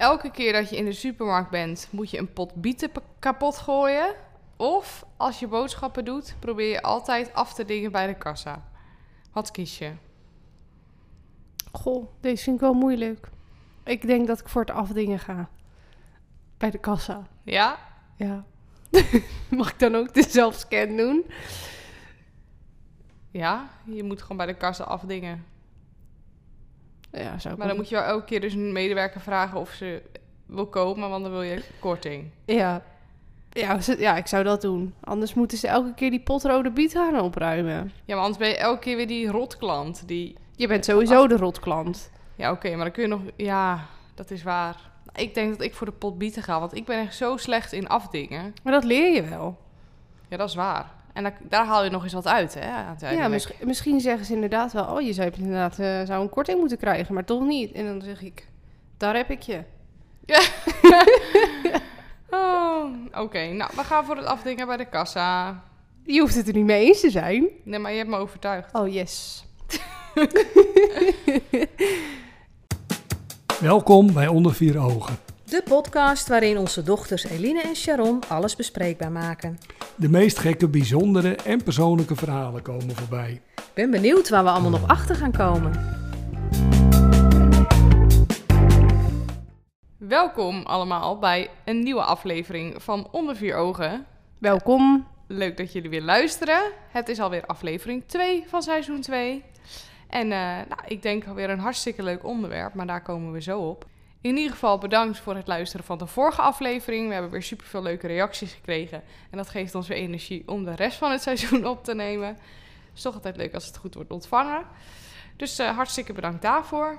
elke keer dat je in de supermarkt bent, moet je een pot bieten kapot gooien. Of als je boodschappen doet, probeer je altijd af te dingen bij de kassa. Wat kies je? Goh, deze vind ik wel moeilijk. Ik denk dat ik voor het afdingen ga. Bij de kassa. Ja? Ja. Mag ik dan ook de zelfscan doen? Ja, je moet gewoon bij de kassa afdingen. Ja, zou Maar dan moet je wel elke keer dus een medewerker vragen of ze wil komen, want dan wil je korting. Ja. Ja, ja, ik zou dat doen. Anders moeten ze elke keer die potrode biet gaan opruimen. Ja, maar anders ben je elke keer weer die rotklant. Die... Je bent sowieso de rotklant. Ja, oké, maar dan kun je nog... Ja, dat is waar. Ik denk dat ik voor de pot bieten ga, want ik ben echt zo slecht in afdingen. Maar dat leer je wel. Ja, dat is waar. En daar, daar haal je nog eens wat uit, hè? Ja, misschien, misschien zeggen ze inderdaad wel... Oh, je zou inderdaad eh, zou een korting moeten krijgen, maar toch niet. En dan zeg ik... Daar heb ik je. Oh, oké. Nou, we gaan voor het afdingen bij de kassa. Je hoeft het er niet mee eens te zijn. Nee, maar je hebt me overtuigd. Oh, yes. Welkom bij Onder Vier Ogen. De podcast waarin onze dochters Eline en Sharon alles bespreekbaar maken. De meest gekke, bijzondere en persoonlijke verhalen komen voorbij. Ik ben benieuwd waar we allemaal nog achter gaan komen. Welkom allemaal bij een nieuwe aflevering van Onder Vier Ogen. Welkom. Leuk dat jullie weer luisteren. Het is alweer aflevering 2 van seizoen 2. En eh, nou, ik denk alweer een hartstikke leuk onderwerp, maar daar komen we zo op. In ieder geval bedankt voor het luisteren van de vorige aflevering. We hebben weer superveel leuke reacties gekregen. En dat geeft ons weer energie om de rest van het seizoen op te nemen. Het is toch altijd leuk als het goed wordt ontvangen. Dus eh, hartstikke bedankt daarvoor.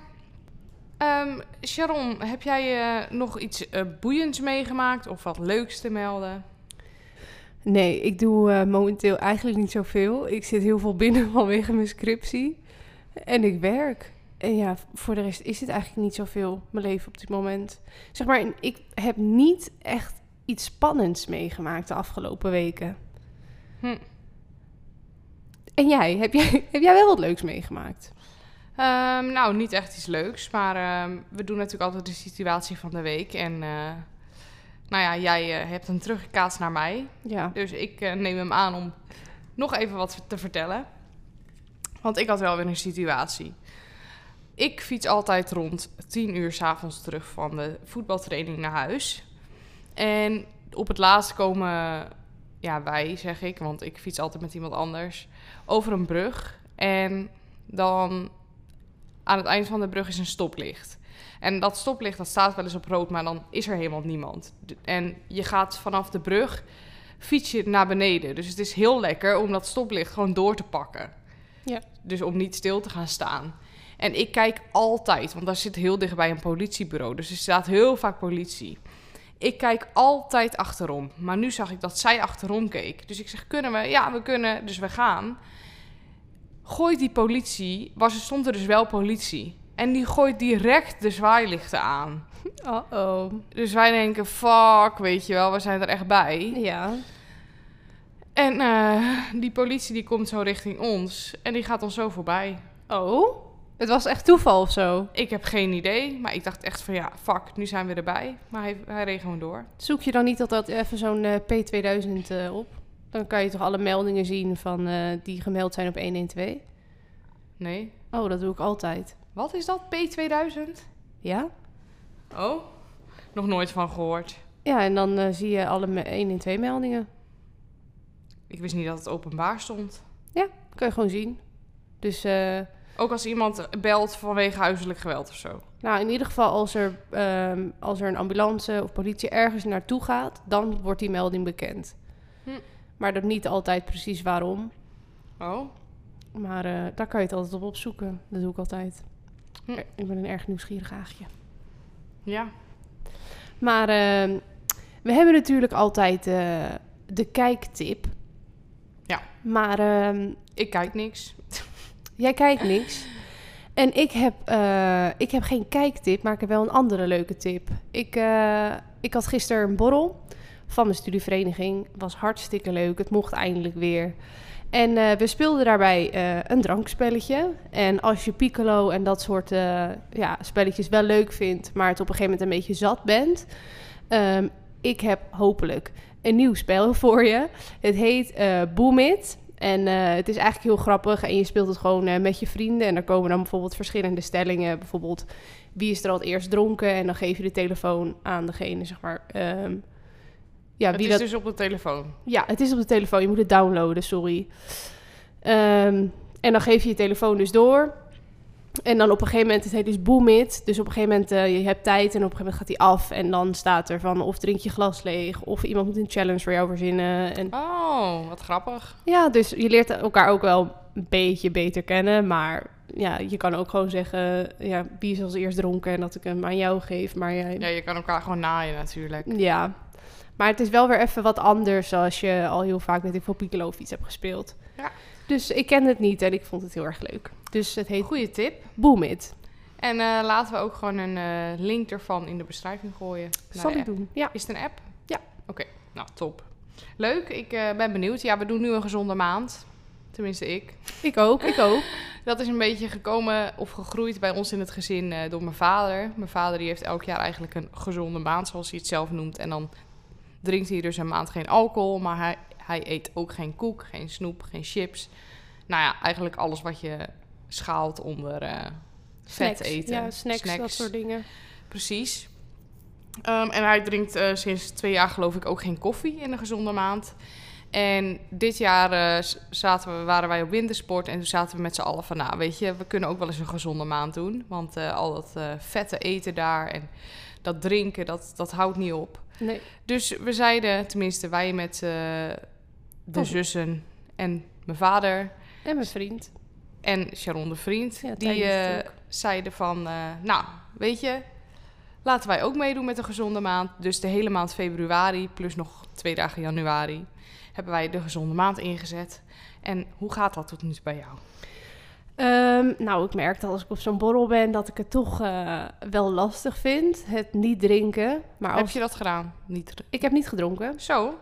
Ehm, Sharon, heb jij eh, nog iets eh, boeiends meegemaakt of wat leuks te melden? Nee, ik doe momenteel eigenlijk niet zoveel. Ik zit heel veel binnen vanwege mijn scriptie. En ik werk. En ja, voor de rest is het eigenlijk niet zoveel, mijn leven op dit moment. Zeg maar, ik heb niet echt iets spannends meegemaakt de afgelopen weken. Hm. En jij? Heb jij, heb jij wel wat leuks meegemaakt? Ehm, nou, niet echt iets leuks, maar ehm, we doen natuurlijk altijd de situatie van de week. En eh, nou ja, jij eh, hebt hem teruggekaatst naar mij. Ja. Dus ik eh, neem hem aan om nog even wat te vertellen. Want ik had wel weer een situatie. Ik fiets altijd rond 10 uur s'avonds terug van de voetbaltraining naar huis. En op het laatst komen, ja, wij zeg ik, want ik fiets altijd met iemand anders, over een brug. En dan aan het eind van de brug is een stoplicht. En dat stoplicht dat staat wel eens op rood, maar dan is er helemaal niemand. En je gaat vanaf de brug fiets je naar beneden. Dus het is heel lekker om dat stoplicht gewoon door te pakken. Ja. Dus om niet stil te gaan staan. En ik kijk altijd, want daar zit heel dichtbij een politiebureau. Dus er staat heel vaak politie. Ik kijk altijd achterom. Maar nu zag ik dat zij achterom keek. Dus ik zeg, kunnen we? Ja, we kunnen. Dus we gaan. Gooit die politie, was er stond er dus wel politie. En die gooit direct de zwaailichten aan. Uh-oh. Dus wij denken, fuck, weet je wel, we zijn er echt bij. Ja. En eh, die politie die komt zo richting ons en die gaat ons zo voorbij. Oh? Het was echt toeval of zo? Ik heb geen idee, maar ik dacht echt van ja, fuck, nu zijn we erbij. Maar hij, hij reed gewoon door. Zoek je dan niet altijd even zo'n eh, P2000 eh, op? Dan kan je toch alle meldingen zien van, eh, die gemeld zijn op 112? Nee. Oh, dat doe ik altijd. Wat is dat, P2000? Ja? Oh, nog nooit van gehoord. Ja, en dan zie je alle me- 112 meldingen. Ik wist niet dat het openbaar stond. Kan je gewoon zien. Dus, eh, Ook als iemand belt vanwege huiselijk geweld of zo. nou, in ieder geval als er, ehm, als er een ambulance of politie ergens naartoe gaat, dan wordt die melding bekend. Hm. Maar dat niet altijd precies waarom. Oh, Maar eh, daar kan je het altijd op opzoeken. Dat doe ik altijd. Hm. Ik ben een erg nieuwsgierig aagje. ja. Maar ehm, we hebben natuurlijk altijd eh, de kijktip. Ja. Maar ehm, Ik kijk niks. Jij kijkt niks. En ik heb, eh, ik heb geen kijktip, maar ik heb wel een andere leuke tip. Ik, eh, ik had gisteren een borrel van mijn studievereniging. Was hartstikke leuk. Het mocht eindelijk weer. En eh, we speelden daarbij een drankspelletje. En als je Piccolo en dat soort ja, spelletjes wel leuk vindt, maar het op een gegeven moment een beetje zat bent, ehm, ik heb hopelijk een nieuw spel voor je. Het heet Boom It. En eh, het is eigenlijk heel grappig. En je speelt het gewoon eh, met je vrienden. En er komen dan bijvoorbeeld verschillende stellingen. Bijvoorbeeld, wie is er al het eerst dronken? En dan geef je de telefoon aan degene, zeg maar. ehm, ja, het wie is dat... dus op de telefoon. Ja, het is op de telefoon. Je moet het downloaden, sorry. Ehm, en dan geef je je telefoon dus door. En dan op een gegeven moment, het heet dus Boom It. Dus op een gegeven moment, eh, je hebt tijd en op een gegeven moment gaat hij af. En dan staat er van of drink je glas leeg, of iemand moet een challenge voor jou verzinnen. En Oh, wat grappig. ja, dus je leert elkaar ook wel een beetje beter kennen. Maar ja, je kan ook gewoon zeggen, ja, wie is als eerst dronken en dat ik hem aan jou geef. Maar jij, Ja, je kan elkaar gewoon naaien natuurlijk. ja. Maar het is wel weer even wat anders als je al heel vaak met ik veel Piccolo hebt gespeeld. Ja. Dus ik ken het niet en ik vond het heel erg leuk. Dus het heet Goeie tip. Boom It. En eh, laten we ook gewoon een eh, link ervan in de beschrijving gooien. naar Zal ik doen. Ja. Is het een app? Ja. Oké, nou top. Leuk, ik eh, ben benieuwd. Ja, we doen nu een gezonde maand. Tenminste, ik. Ik ook, ik ook. Dat is een beetje gekomen of gegroeid bij ons in het gezin door mijn vader. Mijn vader die heeft elk jaar eigenlijk een gezonde maand, zoals hij het zelf noemt. En dan drinkt hij dus een maand geen alcohol, maar hij, hij eet ook geen koek, geen snoep, geen chips. Nou ja, eigenlijk alles wat je schaalt onder eh, vet eten. Ja, snacks, dat soort dingen. Precies. Ehm, en hij drinkt eh, sinds twee jaar geloof ik ook geen koffie in een gezonde maand. En dit jaar eh, zaten we, waren wij op wintersport en toen zaten we met z'n allen van... nou, weet je, we kunnen ook wel eens een gezonde maand doen. Want al dat vette eten daar en dat drinken, dat, dat houdt niet op. Nee. Dus we zeiden, tenminste wij met de Oh. zussen en mijn vader En mijn vriend. en Sharon de vriend... Ja, die eh, zeiden van, eh, nou, weet je, laten wij ook meedoen met de gezonde maand. Dus de hele maand februari plus nog twee dagen januari hebben wij de gezonde maand ingezet. En hoe gaat dat tot nu toe bij jou? Ehm, nou, ik merk dat als ik op zo'n borrel ben, dat ik het toch eh, wel lastig vind. Het niet drinken. Maar Heb je dat gedaan? Niet. Ik heb niet gedronken. Zo?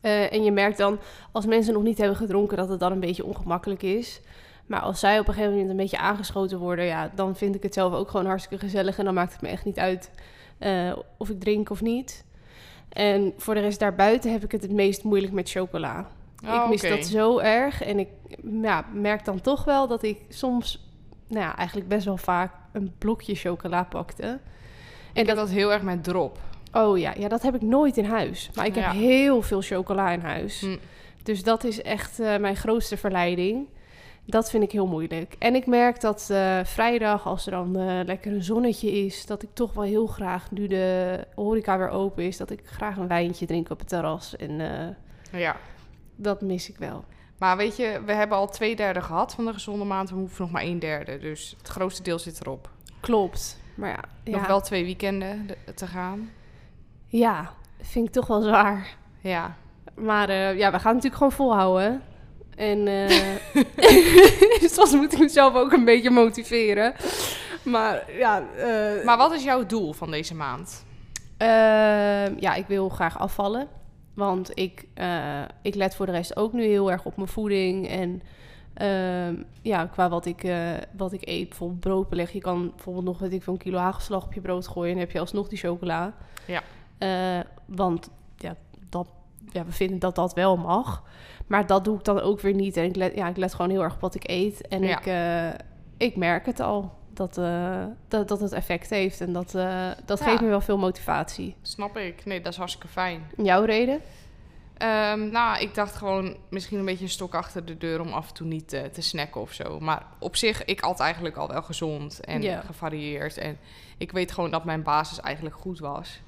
Eh, en je merkt dan, als mensen nog niet hebben gedronken, dat het dan een beetje ongemakkelijk is. Maar als zij op een gegeven moment een beetje aangeschoten worden, ja, dan vind ik het zelf ook gewoon hartstikke gezellig. En dan maakt het me echt niet uit eh, of ik drink of niet. En voor de rest daarbuiten heb ik het het meest moeilijk met chocola. Oh, ik mis dat zo erg. En ik ja, merk dan toch wel dat ik soms, nou ja, eigenlijk best wel vaak een blokje chocola pakte. En Ik dat, dat heel erg met drop. Oh ja, ja, dat heb ik nooit in huis. Maar ik heb Ja. heel veel chocola in huis. Hm. Dus dat is echt eh, mijn grootste verleiding. Dat vind ik heel moeilijk. En ik merk dat eh, vrijdag, als er dan eh, lekker een zonnetje is, dat ik toch wel heel graag, nu de horeca weer open is, dat ik graag een wijntje drink op het terras. En Ja. dat mis ik wel. Maar weet je, we hebben al twee derde gehad van de gezonde maand. We hoeven nog maar een derde. Dus het grootste deel zit erop. Klopt. Maar ja, Nog ja, wel twee weekenden de- te gaan. Ja vind ik toch wel zwaar. Ja. Maar eh, ja, we gaan natuurlijk gewoon volhouden. En eh soms moet ik mezelf ook een beetje motiveren. Maar ja, eh, Maar wat is jouw doel van deze maand? Ehm, ja, ik wil graag afvallen. Want ik, ik let voor de rest ook nu heel erg op mijn voeding. En ehm, ja, qua wat ik, eh, wat ik eet, bijvoorbeeld broodbeleg. Je kan bijvoorbeeld nog weet ik, veel een kilo hagelslag op je brood gooien. En heb je alsnog die chocola. Ja. Eh, want ja, dat, ja, we vinden dat dat wel mag. Maar dat doe ik dan ook weer niet. En ik let, ja, ik let gewoon heel erg op wat ik eet. En Ja. ik, eh, ik merk het al. Dat, eh, dat, dat het effect heeft. En dat, dat Ja. geeft me wel veel motivatie. Snap ik. Nee, dat is hartstikke fijn. Jouw reden? Ehm, nou, ik dacht gewoon misschien een beetje een stok achter de deur om af en toe niet te snacken of zo. Maar op zich, ik at eigenlijk al wel gezond en gevarieerd. En ik weet gewoon dat mijn basis eigenlijk goed was.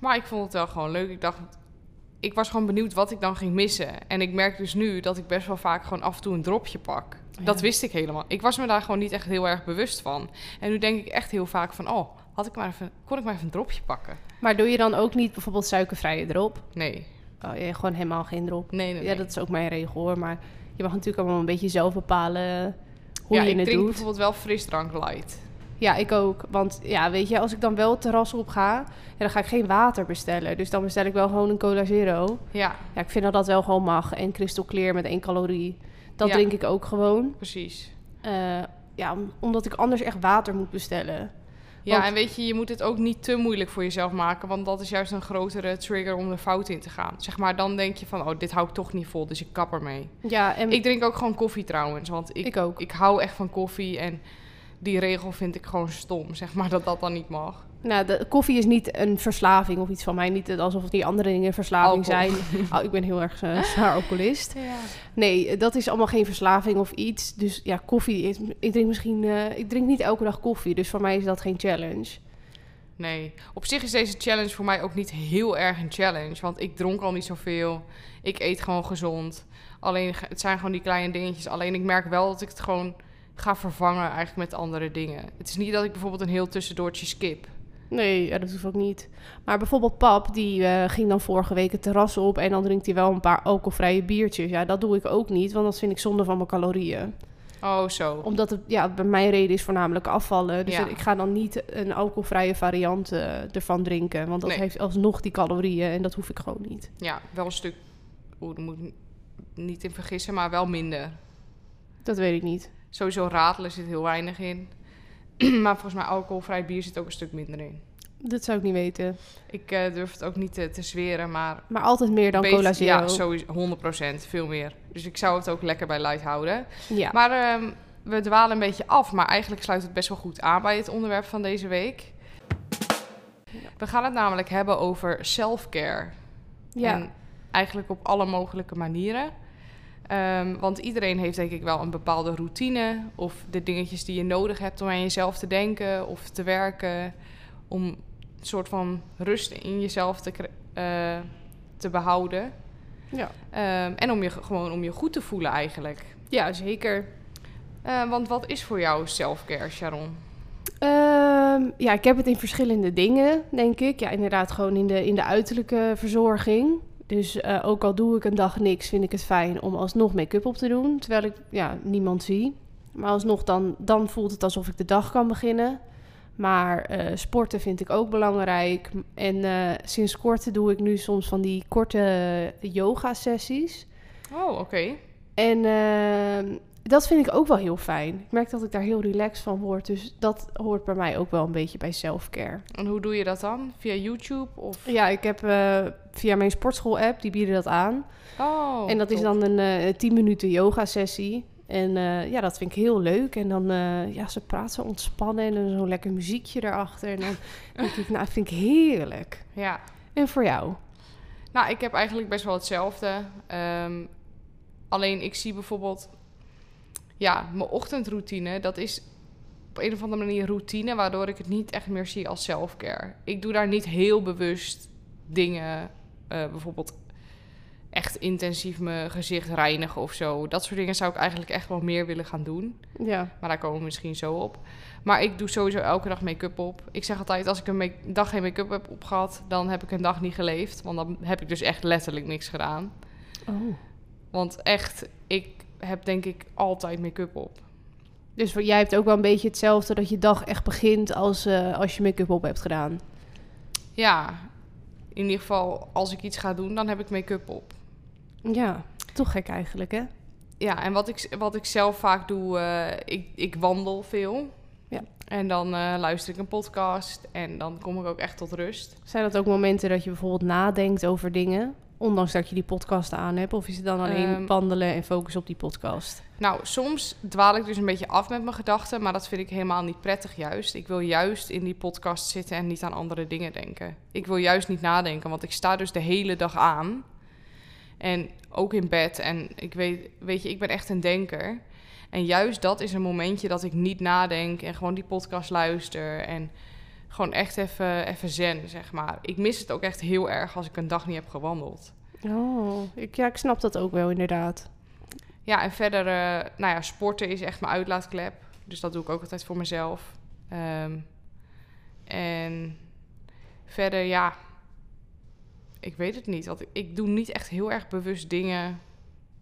Maar ik vond het wel gewoon leuk. Ik dacht, ik was gewoon benieuwd wat ik dan ging missen. En ik merk dus nu dat ik best wel vaak gewoon af en toe een dropje pak. Dat Ja. wist ik helemaal. Ik was me daar gewoon niet echt heel erg bewust van. En nu denk ik echt heel vaak van, oh, had ik maar even, kon ik maar even een dropje pakken? Maar doe je dan ook niet bijvoorbeeld suikervrije erop? Nee, Oh, ja, gewoon helemaal geen erop. nee, nee. Ja, dat is ook mijn regel hoor. Maar je mag natuurlijk allemaal een beetje zelf bepalen hoe ja, je ik het drink doet. bijvoorbeeld wel frisdrank light. Ja, ik ook. Want ja, weet je, als ik dan wel het terras op ga, ja, dan ga ik geen water bestellen. Dus dan bestel ik wel gewoon een cola zero. Ja, Ja, ik vind dat dat wel gewoon mag. En crystal clear met één calorie. Dat Ja. drink ik ook gewoon. precies. Eh, ja, om- omdat ik anders echt water moet bestellen. Ja, Want- en weet je, je moet het ook niet te moeilijk voor jezelf maken, want dat is juist een grotere trigger om er fout in te gaan. Zeg maar, dan denk je van, oh, dit hou ik toch niet vol, dus ik kap ermee. Ja, en Ik drink ook gewoon koffie trouwens, want ik, ik ook. ik hou echt van koffie en die regel vind ik gewoon stom, zeg maar, dat dat dan niet mag. Nou, de, koffie is niet een verslaving of iets van mij. Niet alsof die andere dingen verslaving Alcohol. zijn. Oh, ik ben heel erg eh, zwaar alcoholist. Ja. Nee, dat is allemaal geen verslaving of iets. Dus ja, koffie. is- Ik drink misschien. eh, ik drink niet elke dag koffie. Dus voor mij is dat geen challenge. Nee, op zich is deze challenge voor mij ook niet heel erg een challenge, want ik dronk al niet zoveel. Ik eet gewoon gezond. Alleen, het zijn gewoon die kleine dingetjes. Alleen ik merk wel dat ik het gewoon ga vervangen eigenlijk met andere dingen. Het is niet dat ik bijvoorbeeld een heel tussendoortje skip. Nee, ja, dat hoeft ook niet. Maar bijvoorbeeld pap, die eh, ging dan vorige week het terras op. En dan drinkt hij wel een paar alcoholvrije biertjes. Ja, dat doe ik ook niet. Want dat vind ik zonde van mijn calorieën. Oh, zo. Omdat het, ja, bij mijn reden is voornamelijk afvallen. Dus Ja. ik ga dan niet een alcoholvrije variant eh, ervan drinken. Want dat Nee. heeft alsnog die calorieën. En dat hoef ik gewoon niet. Ja, wel een stuk... Oeh, daar moet ik niet in vergissen, maar wel minder. Dat weet ik niet. Sowieso ratelen zit heel weinig in. maar volgens mij alcoholvrij bier zit ook een stuk minder in. Dat zou ik niet weten. Ik eh, durf het ook niet te, te zweren, maar Maar altijd meer dan Beter- cola zero. Ja, sowieso 100%, veel meer. Dus ik zou het ook lekker bij light houden. Ja. Maar ehm, we dwalen een beetje af, maar eigenlijk sluit het best wel goed aan bij het onderwerp van deze week. We gaan het namelijk hebben over self-care. ja. En eigenlijk op alle mogelijke manieren. Ehm, want iedereen heeft denk ik wel een bepaalde routine of de dingetjes die je nodig hebt om aan jezelf te denken of te werken. Om een soort van rust in jezelf te, eh, te behouden. Ja. Ehm, en om je ge- gewoon om je goed te voelen eigenlijk. ja, zeker. Eh, want wat is voor jou self-care, Sharon? Ehm, ja, ik heb het in verschillende dingen, denk ik. Ja, inderdaad, gewoon in de, in de uiterlijke verzorging. Dus eh, ook al doe ik een dag niks, vind ik het fijn om alsnog make-up op te doen. Terwijl ik ja, niemand zie. Maar alsnog, dan, dan voelt het alsof ik de dag kan beginnen. Maar eh, sporten vind ik ook belangrijk. En eh, sinds kort doe ik nu soms van die korte yoga-sessies. Oh, oké. En ehm, dat vind ik ook wel heel fijn. Ik merk dat ik daar heel relaxed van word. Dus dat hoort bij mij ook wel een beetje bij self-care. En hoe doe je dat dan? Via YouTube? Of... Ja, ik heb eh, via mijn sportschool-app, die bieden dat aan. Oh, en dat is dan een eh 10 minuten yoga-sessie. En eh, ja, dat vind ik heel leuk. En dan, eh, ja, ze praat zo ontspannen en dan zo'n lekker muziekje erachter. En dan denk ik, nou, dat vind ik heerlijk. Ja. En voor jou? Nou, ik heb eigenlijk best wel hetzelfde. Ehm, alleen ik zie bijvoorbeeld... Ja, mijn ochtendroutine, dat is op een of andere manier routine... waardoor ik het niet echt meer zie als self-care. Ik doe daar niet heel bewust dingen... eh, bijvoorbeeld echt intensief mijn gezicht reinigen of zo. Dat soort dingen zou ik eigenlijk echt wel meer willen gaan doen. Ja, Maar daar komen we misschien zo op. Maar ik doe sowieso elke dag make-up op. Ik zeg altijd, als ik een dag geen make-up heb opgehad... dan heb ik een dag niet geleefd. Want dan heb ik dus echt letterlijk niks gedaan. oh. Want echt, ik heb denk ik altijd make-up op. Dus jij hebt ook wel een beetje hetzelfde dat je dag echt begint als, eh, als je make-up op hebt gedaan. Ja, in ieder geval als ik iets ga doen, dan heb ik make-up op. Ja, toch gek eigenlijk, hè? Ja, en wat ik, wat ik zelf vaak doe, eh, ik, ik wandel veel. Ja. En dan eh, luister ik een podcast en dan kom ik ook echt tot rust. Zijn dat ook momenten dat je bijvoorbeeld nadenkt over dingen? Ondanks dat je die podcast aan hebt? Of is het dan alleen Ehm. wandelen en focus op die podcast? Nou, soms dwaal ik dus een beetje af met mijn gedachten, maar dat vind ik helemaal niet prettig juist. Ik wil juist in die podcast zitten en niet aan andere dingen denken. Ik wil juist niet nadenken, want ik sta dus de hele dag aan. En ook in bed. En ik weet, weet je, ik ben echt een denker. En juist dat is een momentje dat ik niet nadenk en gewoon die podcast luister. En gewoon echt even, even zen, zeg maar. Ik mis het ook echt heel erg als ik een dag niet heb gewandeld. Oh, ik, ja, ik snap dat ook wel inderdaad. Ja, en verder, eh, nou ja, sporten is echt mijn uitlaatklep. Dus dat doe ik ook altijd voor mezelf. Ehm, en verder, ja, ik weet het niet. Want ik, ik doe niet echt heel erg bewust dingen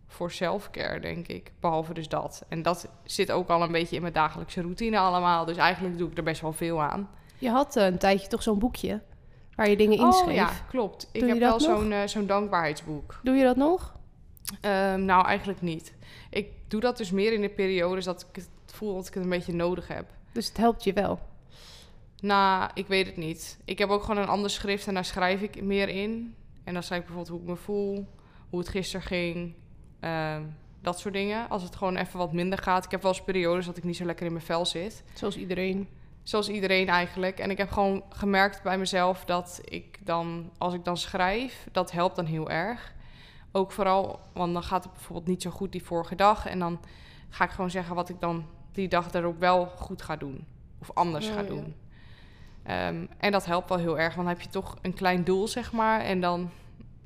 voor selfcare, denk ik. Behalve dus dat. En dat zit ook al een beetje in mijn dagelijkse routine allemaal. Dus eigenlijk doe ik er best wel veel aan. Je had eh, een tijdje toch zo'n boekje waar je dingen inschreef. Oh ja, klopt. Ik Doe heb wel zo'n eh, zo'n dankbaarheidsboek. Doe je dat nog? Ehm, nou, eigenlijk niet. Ik doe dat dus meer in de periodes dat ik het voel dat ik het een beetje nodig heb. Dus het helpt je wel. Nou, ik weet het niet. Ik heb ook gewoon een ander schrift en daar schrijf ik meer in. En dan schrijf ik bijvoorbeeld hoe ik me voel, hoe het gisteren ging, ehm, dat soort dingen. Als het gewoon even wat minder gaat. Ik heb wel eens periodes dat ik niet zo lekker in mijn vel zit. Zoals iedereen. Zoals iedereen eigenlijk. En ik heb gewoon gemerkt bij mezelf dat ik dan, als ik dan schrijf, dat helpt dan heel erg. Ook vooral, want dan gaat het bijvoorbeeld niet zo goed die vorige dag. En dan ga ik gewoon zeggen wat ik dan die dag erop wel goed ga doen. Of anders ga ja. doen. Ehm, en dat helpt wel heel erg, want dan heb je toch een klein doel, zeg maar. En dan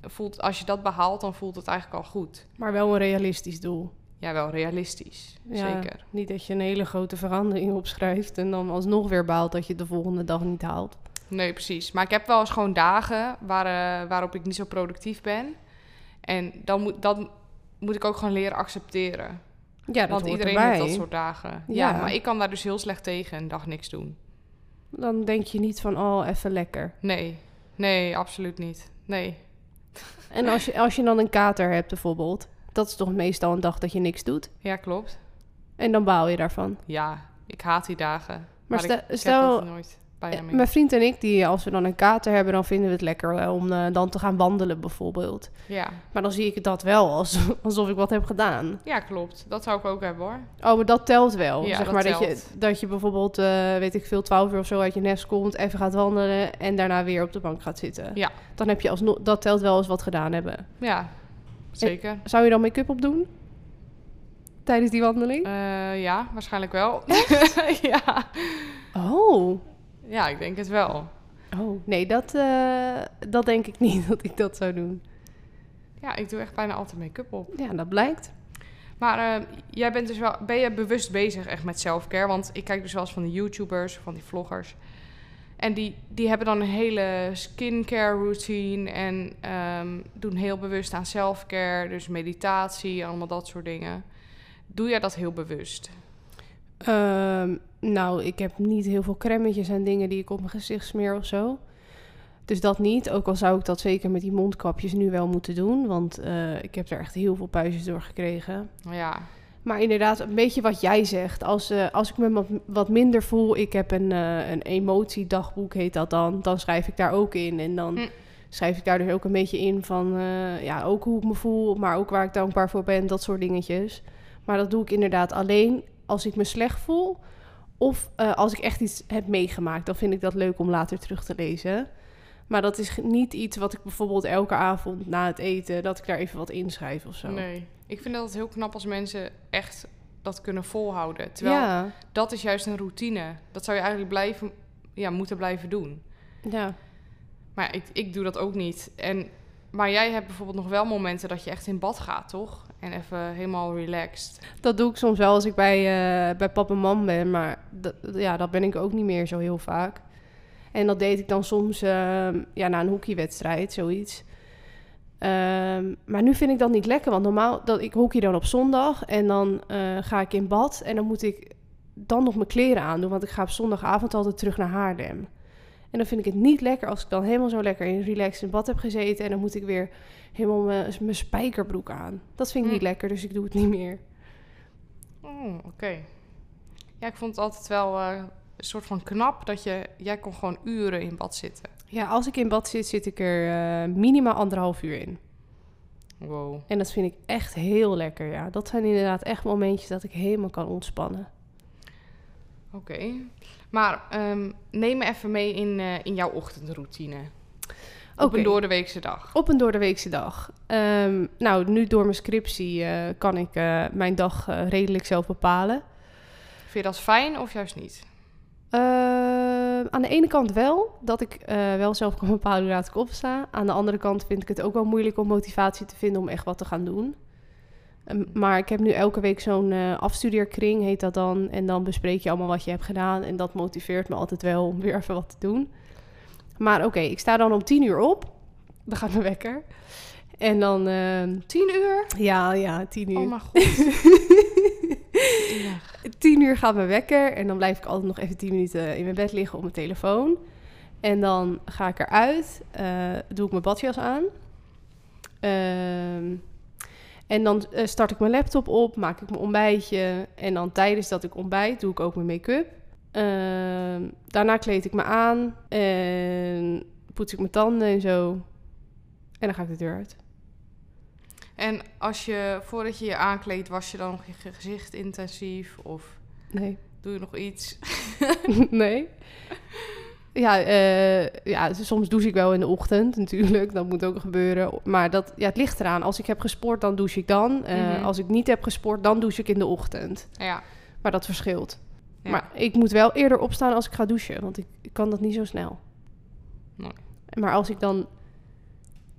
voelt, als je dat behaalt, dan voelt het eigenlijk al goed. Maar wel een realistisch doel. Ja, wel realistisch. Ja, Zeker. Niet dat je een hele grote verandering opschrijft en dan alsnog weer baalt dat je het de volgende dag niet haalt. Nee, precies. Maar ik heb wel eens gewoon dagen waar, eh, waarop ik niet zo productief ben. En dan moet, dat moet ik ook gewoon leren accepteren. Ja, dat Want iedereen erbij. heeft dat soort dagen. Ja. Ja. maar ik kan daar dus heel slecht tegen een dag niks doen. Dan denk je niet van, oh, even lekker. Nee, nee, absoluut niet. Nee, En als je, als je dan een kater hebt bijvoorbeeld, dat is toch meestal een dag dat je niks doet. ja, klopt. En dan baal je daarvan. Ja, ik haat die dagen. Maar, stel- ik, ik stel- dat nooit bijna Eh. Mijn vriend en ik, die, als we dan een kater hebben, dan vinden we het lekker eh, om eh, dan te gaan wandelen bijvoorbeeld. Ja. Maar dan zie ik dat wel als, alsof ik wat heb gedaan. ja, klopt. Dat zou ik ook hebben hoor. Oh, maar dat telt wel. Ja, zeg dat maar dat je, telt. dat je bijvoorbeeld, weet ik veel, 12 uur of zo uit je nest komt, even gaat wandelen en daarna weer op de bank gaat zitten. Ja. Dan heb je alsnog, dat telt wel als wat gedaan hebben. Ja, zeker. Zou je dan make-up op doen? Tijdens die wandeling? Eh, ja, waarschijnlijk wel. ja. Oh. ja, ik denk het wel. Oh, nee, dat, eh, dat denk ik niet dat ik dat zou doen. Ja, ik doe echt bijna altijd make-up op. Ja, dat blijkt. Maar eh, jij bent dus wel, ben je bewust bezig echt met selfcare? Want ik kijk dus wel eens van de YouTubers, van die vloggers. En die, die hebben dan een hele skincare routine en ehm, doen heel bewust aan selfcare. Dus meditatie, allemaal dat soort dingen. Doe jij dat heel bewust? Ehm, nou, ik heb niet heel veel crèmetjes en dingen die ik op mijn gezicht smeer of zo. Dus dat niet. Ook al zou ik dat zeker met die mondkapjes nu wel moeten doen. Want eh, ik heb er echt heel veel puistjes door gekregen. Ja, Maar inderdaad, een beetje wat jij zegt. Als, eh, als ik me wat, minder voel, ik heb een, eh, een emotiedagboek, heet dat dan. Dan schrijf ik daar ook in. En dan Hm. schrijf ik daar dus ook een beetje in van, eh, ja, ook hoe ik me voel, maar ook waar ik dankbaar voor ben, dat soort dingetjes. Maar dat doe ik inderdaad alleen als ik me slecht voel. Of als ik echt iets heb meegemaakt, dan vind ik dat leuk om later terug te lezen. Maar dat is niet iets wat ik bijvoorbeeld elke avond na het eten, dat ik daar even wat inschrijf of zo. nee. Ik vind dat heel knap als mensen echt dat kunnen volhouden. Terwijl Ja, dat is juist een routine. Dat zou je eigenlijk blijven, ja, moeten blijven doen. ja. Maar ik, ik doe dat ook niet. En, maar jij hebt bijvoorbeeld nog wel momenten dat je echt in bad gaat, toch? En even helemaal relaxed. Dat doe ik soms wel als ik bij, eh, bij pap en mam ben. Maar dat, ja, dat ben ik ook niet meer zo heel vaak. En dat deed ik dan soms ehm, ja, na een hockeywedstrijd, zoiets. Ehm, maar nu vind ik dat niet lekker. Want normaal, dat, ik hockey dan op zondag. En dan eh, ga ik in bad. En dan moet ik dan nog mijn kleren aandoen. Want ik ga op zondagavond altijd terug naar Haarlem. En dan vind ik het niet lekker als ik dan helemaal zo lekker in relaxed in bad heb gezeten. En dan moet ik weer helemaal mijn mijn spijkerbroek aan. Dat vind ik Hm. niet lekker, dus ik doe het niet meer. Oh, oké. Ja, ik vond het altijd wel eh, soort van knap dat je... Jij kon gewoon uren in bad zitten. Ja, als ik in bad zit, zit ik er eh, minimaal anderhalf uur in. Wow. En dat vind ik echt heel lekker, ja. Dat zijn inderdaad echt momentjes dat ik helemaal kan ontspannen. Oké. Maar ehm, neem me even mee in, eh, in jouw ochtendroutine. Op een doordeweekse dag. Op een doordeweekse dag. Ehm, nou, nu door mijn scriptie eh, kan ik mijn dag redelijk zelf bepalen. Vind je dat fijn of juist niet? Ehm, aan de ene kant wel, dat ik eh, wel zelf kan bepalen hoe laat ik opsta. Aan de andere kant vind ik het ook wel moeilijk om motivatie te vinden om echt wat te gaan doen. Ehm, maar ik heb nu elke week zo'n eh, afstudeerkring, heet dat dan. En dan bespreek je allemaal wat je hebt gedaan. En dat motiveert me altijd wel om weer even wat te doen. Maar oké, ik sta dan om tien uur op. Dan gaat mijn wekker. En dan, ehm, Tien uur? ja, ja, tien uur. Oh mijn god. Tien uur gaat mijn wekker en dan blijf ik altijd nog even tien minuten in mijn bed liggen op mijn telefoon. En dan ga ik eruit, eh doe ik mijn badjas aan. Ehm, en dan eh, start ik mijn laptop op, maak ik mijn ontbijtje. En dan tijdens dat ik ontbijt doe ik ook mijn make-up. Ehm, daarna kleed ik me aan en poets ik mijn tanden en zo. En dan ga ik de deur uit. En als je, voordat je je aankleedt, was je dan nog je ge- gezicht intensief? Of Nee. doe je nog iets? nee. Ja, eh, ja, soms douche ik wel in de ochtend natuurlijk. Dat moet ook gebeuren. Maar dat, ja, het ligt eraan. Als ik heb gesport, dan douche ik dan. Mhm. Als ik niet heb gesport, dan douche ik in de ochtend. Ja. Maar dat verschilt. ja. Maar ik moet wel eerder opstaan als ik ga douchen. Want ik, ik kan dat niet zo snel. Nee. Maar als ik dan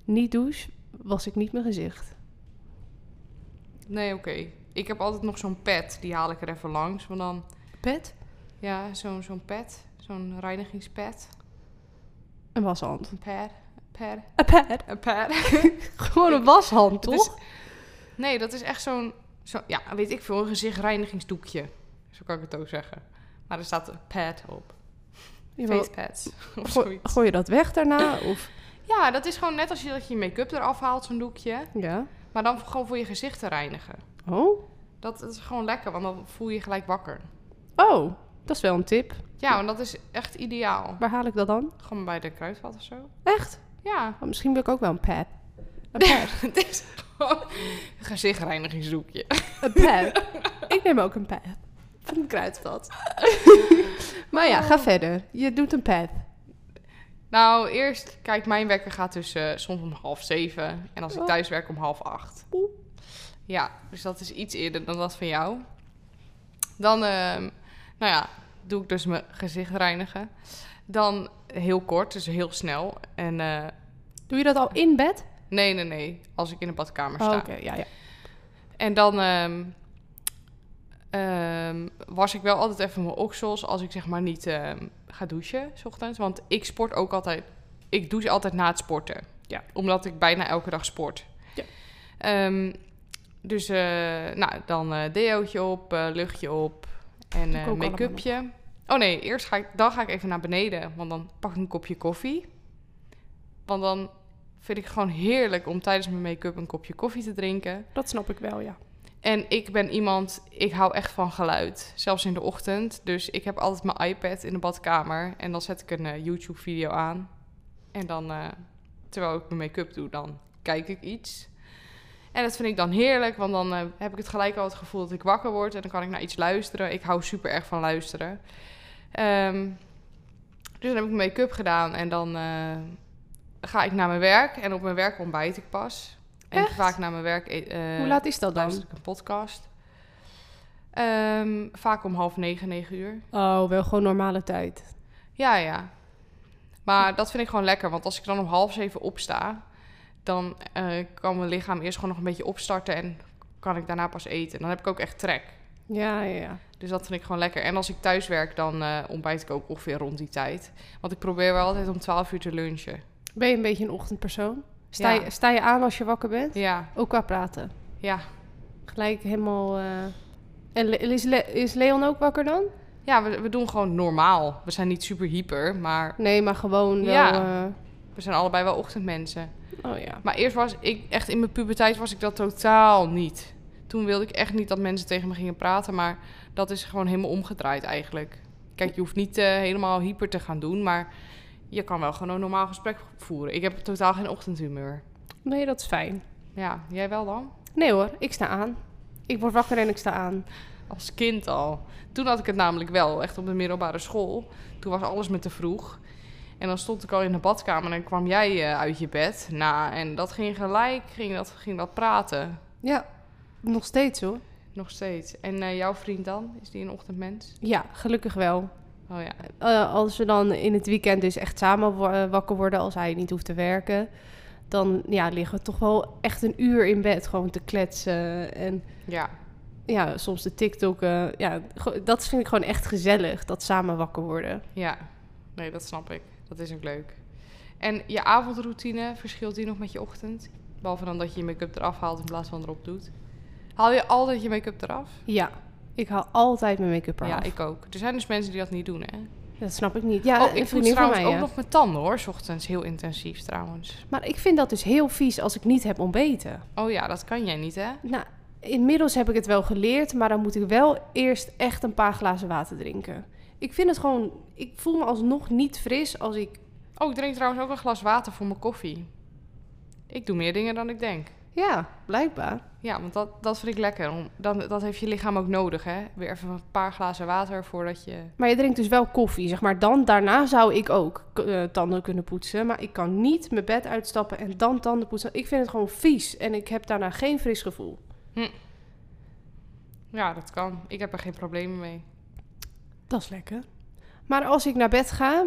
niet douche, was ik niet mijn gezicht. Nee, oké. Ik heb altijd nog zo'n pad. Die haal ik er even langs. Want dan, Pet? ja, zo'n zo'n pad. Zo'n reinigingspad. Een washand. Een pad. Pad. Een pad? Een pad. Gewoon een washand, is- toch? Nee, dat is echt zo'n, zo, ja, weet ik veel, een gezichtreinigingsdoekje. Zo kan ik het ook zeggen. Maar er staat een pad op. Ja, Facepads of gooi, zoiets. gooi je dat weg daarna? Of... Ja, dat is gewoon net als je dat je make-up eraf haalt, zo'n doekje. Ja. Maar dan gewoon voor je gezicht te reinigen. Oh? Dat, dat is gewoon lekker, want dan voel je je gelijk wakker. Oh, dat is wel een tip. Ja, want dat is echt ideaal. Waar haal ik dat dan? Gewoon bij de kruidvat of zo. Echt? Ja, Oh, misschien wil ik ook wel een pad. Een pad. het is gewoon een gezichtreinigingsdoekje. een pad. ik neem ook een pad. Van een kruidvat. maar ja, ga verder. Je doet een pad. Nou, eerst, kijk, mijn wekker gaat tussen soms om half zeven. En als ik Oh. thuis werk om half acht. Ja, dus dat is iets eerder dan dat van jou. Dan, ehm, nou ja, doe ik dus mijn gezicht reinigen. Dan heel kort, dus heel snel. En eh, Doe je dat al in bed? nee, nee, nee, als ik in de badkamer Oh, sta. Oké, ja, ja. En dan ehm, ehm, was ik wel altijd even mijn oksels als ik zeg maar niet ehm, ga douchen, s ochtends. Want ik sport ook altijd, ik douche altijd na het sporten. Ja. Omdat ik bijna elke dag sport. Ja. Ehm, dus eh, nou, dan eh deootje op, eh, luchtje op en make-upje. Oh nee, eerst ga ik, dan ga ik even naar beneden, want dan pak ik een kopje koffie. Want dan vind ik gewoon heerlijk om tijdens mijn make-up een kopje koffie te drinken. Dat snap ik wel, ja. En ik ben iemand, ik hou echt van geluid. Zelfs in de ochtend. Dus ik heb altijd mijn iPad in de badkamer. En dan zet ik een eh, YouTube-video aan. En dan, eh, terwijl ik mijn make-up doe, dan kijk ik iets. En dat vind ik dan heerlijk, want dan eh, heb ik het gelijk al het gevoel dat ik wakker word. En dan kan ik naar iets luisteren. Ik hou super erg van luisteren. Ehm, dus dan heb ik mijn make-up gedaan en dan ga ik naar mijn werk. En op mijn werk ontbijt ik pas. En Echt? vaak naar mijn werk... eh, Hoe laat is dat dan? luister ik een podcast. Ehm, vaak om half negen, negen uur. Oh, wel gewoon normale tijd. Ja, ja. Maar dat vind ik gewoon lekker. Want als ik dan om half zeven opsta... dan eh, kan mijn lichaam eerst gewoon nog een beetje opstarten... en kan ik daarna pas eten. Dan heb ik ook echt trek. Ja, ja, ja. Dus dat vind ik gewoon lekker. En als ik thuis werk, dan ontbijt ik ook ongeveer rond die tijd. Want ik probeer wel altijd om 12 uur te lunchen. Ben je een beetje een ochtendpersoon? Sta, Ja. je, sta je aan als je wakker bent? Ja, Ook qua praten. ja. Gelijk helemaal... eh, En is, Le- is Leon ook wakker dan? Ja, we, we doen gewoon normaal. We zijn niet super hyper, maar Nee, maar gewoon wel... Ja. eh, we zijn allebei wel ochtendmensen. Oh ja. Maar eerst was ik echt in mijn puberteit was ik dat totaal niet. Toen wilde ik echt niet dat mensen tegen me gingen praten, maar dat is gewoon helemaal omgedraaid eigenlijk. Kijk, je hoeft niet eh, helemaal hyper te gaan doen, maar je kan wel gewoon een normaal gesprek voeren. Ik heb totaal geen ochtendhumeur. Nee, dat is fijn. Ja, jij wel dan? Nee hoor, ik sta aan. Ik word wakker en ik sta aan. Als kind al. Toen had ik het namelijk wel, echt op de middelbare school. Toen was alles me te vroeg. En dan stond ik al in de badkamer en dan kwam jij eh, uit je bed. Nou, en dat ging gelijk, ging dat, ging dat praten. Ja, nog steeds hoor. Nog steeds. En eh, jouw vriend dan? Is die een ochtendmens? Ja, gelukkig wel. Oh ja. Eh, als we dan in het weekend dus echt samen eh, wakker worden, als hij niet hoeft te werken, dan ja, liggen we toch wel echt een uur in bed gewoon te kletsen. En Ja. ja, soms de TikTok. ja, dat vind ik gewoon echt gezellig, dat samen wakker worden. Ja. Nee, dat snap ik. Dat is ook leuk. En je avondroutine, verschilt die nog met je ochtend? Behalve dan dat je je make-up eraf haalt in plaats van erop doet. Haal je altijd je make-up eraf? Ja, ik haal altijd mijn make-up eraf. Ja, ik ook. Er zijn dus mensen die dat niet doen, hè? Dat snap ik niet. Ja, oh, ik van trouwens mij, ook ja. nog mijn tanden, hoor. 's ochtends heel intensief, trouwens. Maar ik vind dat dus heel vies als ik niet heb ontbeten. Oh ja, dat kan jij niet, hè? Nou, inmiddels heb ik het wel geleerd, maar dan moet ik wel eerst echt een paar glazen water drinken. Ik vind het gewoon, ik voel me alsnog niet fris als ik, Oh, ik drink trouwens ook een glas water voor mijn koffie. Ik doe meer dingen dan ik denk. Ja, blijkbaar. Ja, want dat, dat vind ik lekker. Om, dan, dat heeft je lichaam ook nodig, hè? Weer even een paar glazen water voordat je... Maar je drinkt dus wel koffie, zeg maar. Dan, daarna zou ik ook eh, tanden kunnen poetsen. Maar ik kan niet mijn bed uitstappen en dan tanden poetsen. Ik vind het gewoon vies en ik heb daarna geen fris gevoel. Ja, dat kan. Ik heb er geen problemen mee. Dat is lekker. Maar als ik naar bed ga,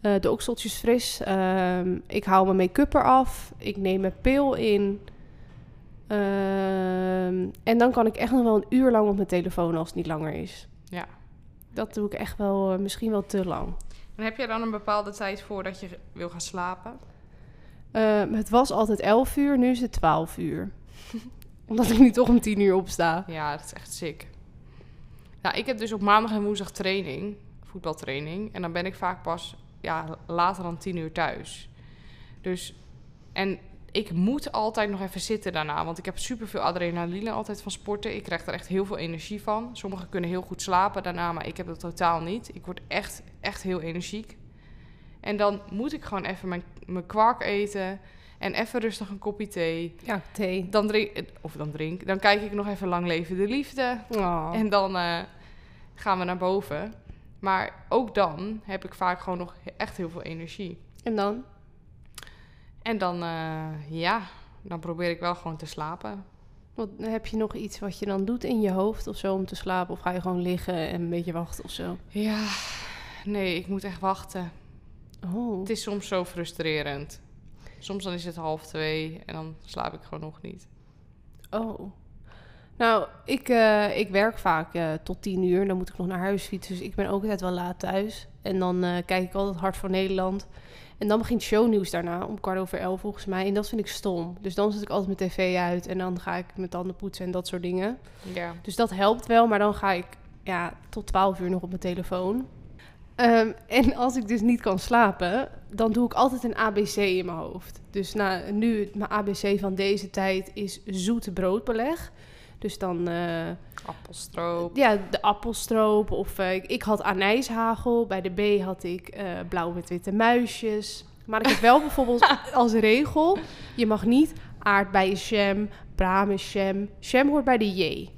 eh, de okseltjes fris. ehm, ik hou mijn make-up eraf. Ik neem mijn pil in. Ehm, en dan kan ik echt nog wel een uur lang op mijn telefoon als het niet langer is. Ja. Dat doe ik echt wel, eh, misschien wel te lang. En heb jij dan een bepaalde tijd voordat je wil gaan slapen? Ehm, het was altijd 11 uur, nu is het 12 uur. Omdat ik nu toch om 10 uur opsta. Ja, dat is echt sick. Nou, ik heb dus op maandag en woensdag training, voetbaltraining. En dan ben ik vaak pas ja, later dan tien uur thuis. Dus, en ik moet altijd nog even zitten daarna. Want ik heb superveel adrenaline altijd van sporten. Ik krijg er echt heel veel energie van. Sommigen kunnen heel goed slapen daarna, maar ik heb dat totaal niet. Ik word echt, echt heel energiek. En dan moet ik gewoon even mijn, mijn kwark eten. En even rustig een kopje thee. Ja, thee. Dan drink, of dan drink. Dan kijk ik nog even Lang Leven de Liefde. Oh. En dan eh, gaan we naar boven. Maar ook dan heb ik vaak gewoon nog echt heel veel energie. en dan? En dan, eh, ja, dan probeer ik wel gewoon te slapen. Wat, heb je nog iets wat je dan doet in je hoofd of zo om te slapen? Of ga je gewoon liggen en een beetje wachten of zo? Ja, nee, ik moet echt wachten. Oh. Het is soms zo frustrerend. Soms dan is het half twee en dan slaap ik gewoon nog niet. Oh. Nou, ik, eh, ik werk vaak eh, tot tien uur. Dan moet ik nog naar huis fietsen. Dus ik ben ook altijd wel laat thuis. En dan kijk ik altijd Hart van Nederland. En dan begint shownieuws daarna, om kwart over elf volgens mij. En dat vind ik stom. Dus dan zet ik altijd mijn tv uit. En dan ga ik mijn tanden poetsen en dat soort dingen. Ja. Dus dat helpt wel. Maar dan ga ik ja, tot twaalf uur nog op mijn telefoon. Ehm, en als ik dus niet kan slapen, dan doe ik altijd een ABC in mijn hoofd. Dus nou, nu, mijn ABC van deze tijd is zoete broodbeleg. Dus dan, eh, Appelstroop. ja, de appelstroop. Of eh, ik- had anijshagel. Bij de B had ik eh, blauw met witte muisjes. Maar ik heb wel bijvoorbeeld als regel... je mag niet aardbeienjam, bramenjam. Jam hoort bij de J.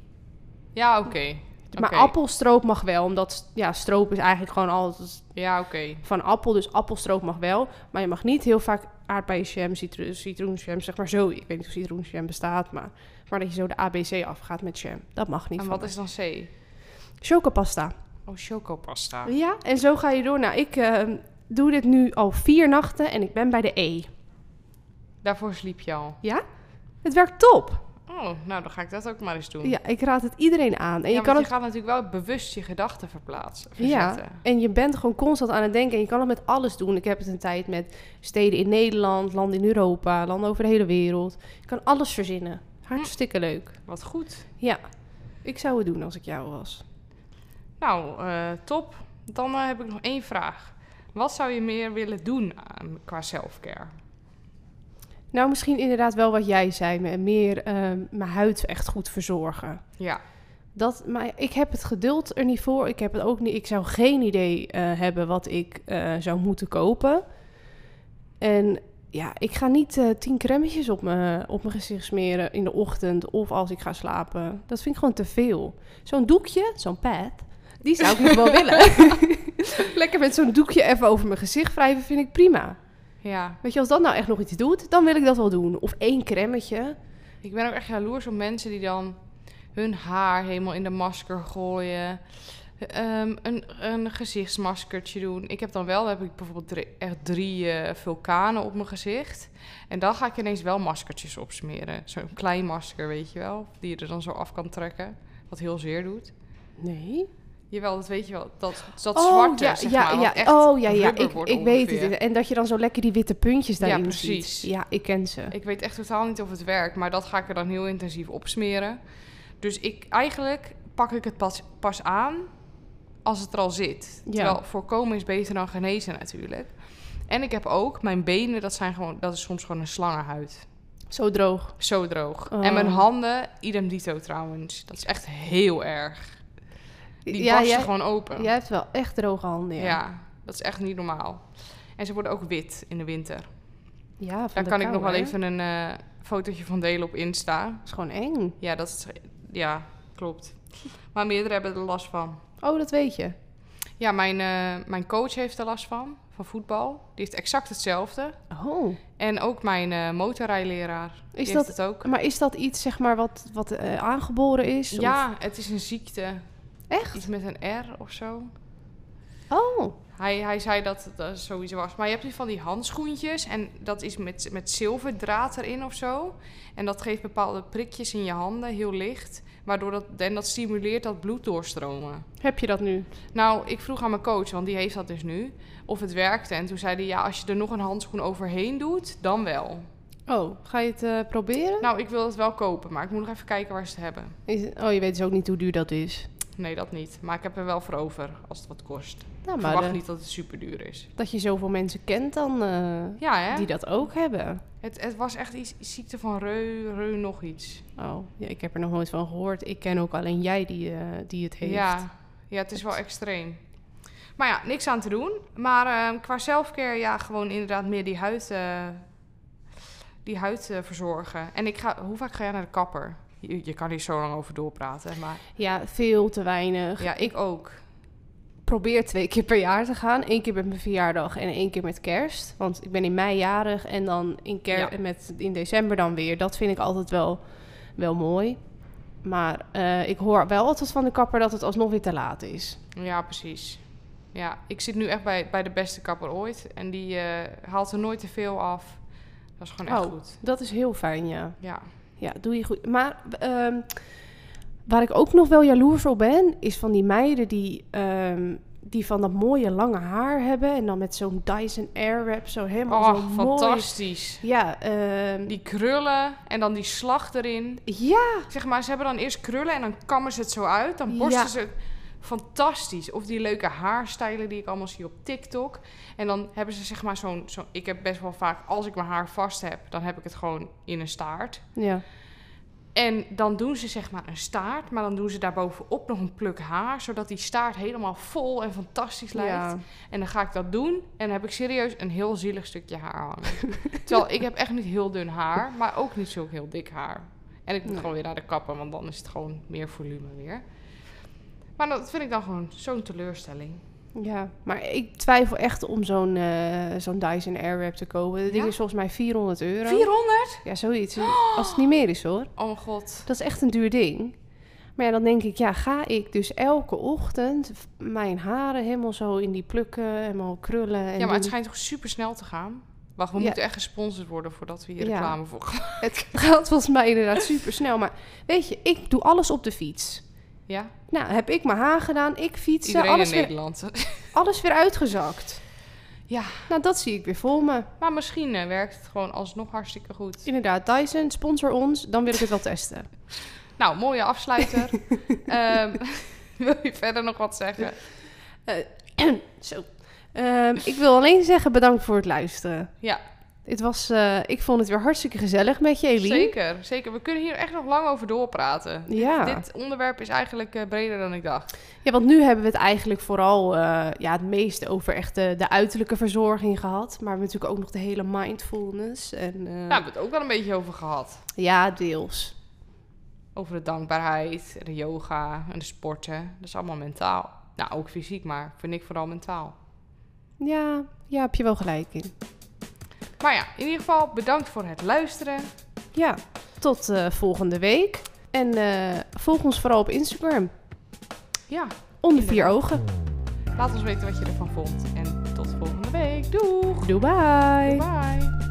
Ja, oké. Maar appelstroop mag wel, omdat ja, stroop is eigenlijk gewoon altijd Ja, oké. van appel. Dus appelstroop mag wel. Maar je mag niet heel vaak aardbeienjam, citru citroenjam, zeg maar zo. Ik weet niet of citroenjam bestaat, maar, maar dat je zo de ABC afgaat met jam. Dat mag niet En wat is dan C? Chocopasta. Oh, chocopasta. Ja, en zo ga je door. Nou, ik eh, doe dit nu al vier nachten en ik ben bij de E. Daarvoor sliep je al. Ja? Het werkt top. Oh, nou dan ga ik dat ook maar eens doen. Ja, ik raad het iedereen aan. En ja, je kan want het je gaat natuurlijk wel bewust je gedachten verplaatsen. Ja, en je bent gewoon constant aan het denken. En je kan het met alles doen. Ik heb het een tijd met steden in Nederland, landen in Europa, landen over de hele wereld. Je kan alles verzinnen. Hartstikke leuk. Wat goed. Ja, ik zou het doen als ik jou was. Nou, eh, top. Dan eh, heb ik nog één vraag. Wat zou je meer willen doen aan, qua selfcare? Nou, misschien inderdaad wel wat jij zei. me- Meer ehm, mijn huid echt goed verzorgen. Ja, Dat, maar ik heb het geduld er niet voor. Ik heb het ook niet. Ik zou geen idee eh, hebben wat ik zou moeten kopen. En ja, ik ga niet eh, tien crèmetjes op mijn op mijn gezicht smeren in de ochtend of als ik ga slapen. Dat vind ik gewoon te veel. Zo'n doekje, zo'n pad, die zou ik nog wel willen. Lekker met zo'n doekje even over mijn gezicht wrijven vind ik prima. ja. Weet je, als dat nou echt nog iets doet, dan wil ik dat wel doen. Of één crèmetje. Ik ben ook echt jaloers op mensen die dan hun haar helemaal in de masker gooien. Ehm, een, een gezichtsmaskertje doen. Ik heb dan wel, heb ik bijvoorbeeld drie- echt drie eh, vulkanen op mijn gezicht. En dan ga ik ineens wel maskertjes opsmeren. Zo'n klein masker, weet je wel. Die je er dan zo af kan trekken. Wat heel zeer doet. Nee. Jawel, dat weet je wel. Dat, dat oh, zwarte, ja, zeg ja, maar. ja. oh, ja, ja. Ik, ik weet het. En dat je dan zo lekker die witte puntjes Ja, daarin precies. ziet. Ja, ik ken ze. Ik weet echt totaal niet of het werkt, maar dat ga ik er dan heel intensief opsmeren. Dus ik, eigenlijk pak ik het pas, pas aan als het er al zit. Ja. Terwijl voorkomen is beter dan genezen natuurlijk. En ik heb ook, mijn benen, dat, zijn gewoon, dat is soms gewoon een slangenhuid. Zo droog. Zo droog. Oh. En mijn handen, idem dito trouwens. Dat is echt heel erg. Die ja, barsten jij, gewoon open. jij hebt wel echt droge handen. ja. Ja, dat is echt niet normaal. En ze worden ook wit in de winter. ja van Daar kan ik nog wel even een eh, fotootje van delen op Insta. Dat is gewoon eng. Ja, dat is, ja, klopt. Maar meerdere hebben er last van. Oh, dat weet je. Ja, mijn, eh, mijn coach heeft er last van, van voetbal. Die heeft exact hetzelfde. Oh. En ook mijn eh motorrijleraar. Die Is heeft dat, het ook. maar is dat iets, zeg maar, wat, wat eh, aangeboren is? Ja, het is een ziekte. Echt? Iets met een R of zo. Oh. Hij, hij zei dat het dat sowieso was. Maar je hebt nu van die handschoentjes. En dat is met, met zilverdraad erin of zo. En dat geeft bepaalde prikjes in je handen, heel licht. Waardoor dat, en dat stimuleert dat bloed doorstromen. Heb je dat nu? Nou, ik vroeg aan mijn coach, want die heeft dat dus nu, of het werkte. En toen zei hij, ja, als je er nog een handschoen overheen doet, dan wel. Oh, ga je het eh, proberen? Nou, ik wil het wel kopen, maar ik moet nog even kijken waar ze het hebben. Is, oh, je weet dus ook niet hoe duur dat is. Nee, dat niet. Maar ik heb er wel voor over, als het wat kost. Nou, Ik maar verwacht de- niet dat het super duur is. dat je zoveel mensen kent dan eh, Ja, hè? die dat ook hebben. Het, het was echt iets, ziekte van reu, reu nog iets. Oh, ja, ik heb er nog nooit van gehoord. Ik ken ook alleen jij die, eh, die het heeft. Ja, ja, het is wel extreem. Maar ja, niks aan te doen. Maar eh, qua selfcare, ja, gewoon inderdaad meer die huid, eh, die huid verzorgen. En ik ga, hoe vaak ga jij naar de kapper? Je, je kan hier zo lang over doorpraten, maar Ja, veel te weinig. ja, ik ook. probeer twee keer per jaar te gaan. Eén keer met mijn verjaardag en één keer met kerst. Want ik ben in mei jarig en dan in, ker Ja. met, in december dan weer. Dat vind ik altijd wel, wel mooi. Maar eh, ik hoor wel altijd van de kapper dat het alsnog weer te laat is. Ja, precies. Ja, ik zit nu echt bij, bij de beste kapper ooit. En die eh, haalt er nooit te veel af. Dat is gewoon echt Oh. goed. Dat is heel fijn, ja. Ja. Ja, doe je goed. Maar ehm, waar ik ook nog wel jaloers op ben, is van die meiden die, ehm, die van dat mooie lange haar hebben. En dan met zo'n Dyson Airwrap zo helemaal Oh, zo mooi. fantastisch. Ja, ehm, Die krullen en dan die slag erin. ja, Zeg maar, ze hebben dan eerst krullen en dan kammen ze het zo uit. Dan borsten Ja. ze het fantastisch. Of die leuke haarstijlen die ik allemaal zie op TikTok. En dan hebben ze zeg maar zo'n... Zo, ik heb best wel vaak, als ik mijn haar vast heb... dan heb ik het gewoon in een staart. ja. En dan doen ze zeg maar een staart... maar dan doen ze daarbovenop nog een pluk haar... zodat die staart helemaal vol en fantastisch lijkt. ja. En dan ga ik dat doen en dan heb ik serieus een heel zielig stukje haar hangen. Terwijl ik heb echt niet heel dun haar, maar ook niet zo heel dik haar. En ik moet Nee. gewoon weer naar de kapper, want dan is het gewoon meer volume weer. Maar dat vind ik dan gewoon zo'n teleurstelling. Ja, maar ik twijfel echt om zo'n eh, zo'n Dyson Airwrap te kopen. Dat ding Ja? is volgens mij 400 euro. 400? Ja, zoiets. Als het niet meer is hoor. Oh mijn god. Dat is echt een duur ding. Maar ja, dan denk ik, ja, ga ik dus elke ochtend mijn haren helemaal zo in die plukken, helemaal krullen. En Ja, maar het schijnt toch super snel te gaan? Wacht, we Ja. moeten echt gesponsord worden voordat we hier Ja. reclame voor gaan. Het gaat volgens mij inderdaad super snel. Maar weet je, ik doe alles op de fiets. Ja, Nou, heb ik mijn haar gedaan, ik fietsen, iedereen alles in weer, Nederland. alles weer uitgezakt. Ja. Nou, dat zie ik weer voor me. Maar misschien eh, werkt het gewoon alsnog hartstikke goed. Inderdaad, Dyson, sponsor ons, dan wil ik het wel testen. Nou, mooie afsluiter. Ehm, wil je verder nog wat zeggen? Zo. Ehm, ik wil alleen zeggen bedankt voor het luisteren. Ja, Het was, eh, ik vond het weer hartstikke gezellig met je, Eline. zeker, zeker. We kunnen hier echt nog lang over doorpraten. Ja. Dit onderwerp is eigenlijk eh, breder dan ik dacht. ja, want nu hebben we het eigenlijk vooral eh, ja, het meeste over echt de, de uiterlijke verzorging gehad. Maar we hebben natuurlijk ook nog de hele mindfulness. En, Daar hebben we het ook wel een beetje over gehad. ja, deels. Over de dankbaarheid, de yoga en de sporten. Dat is allemaal mentaal. Nou, ook fysiek, maar vind ik vooral mentaal. Ja, ja, heb je wel gelijk in. Maar ja, in ieder geval bedankt voor het luisteren. Ja, tot eh, volgende week. En eh, volg ons vooral op Instagram. Ja, Onder vier ogen. laat ons weten wat je ervan vond. En tot volgende week. Doeg! Doei, bye. Bye!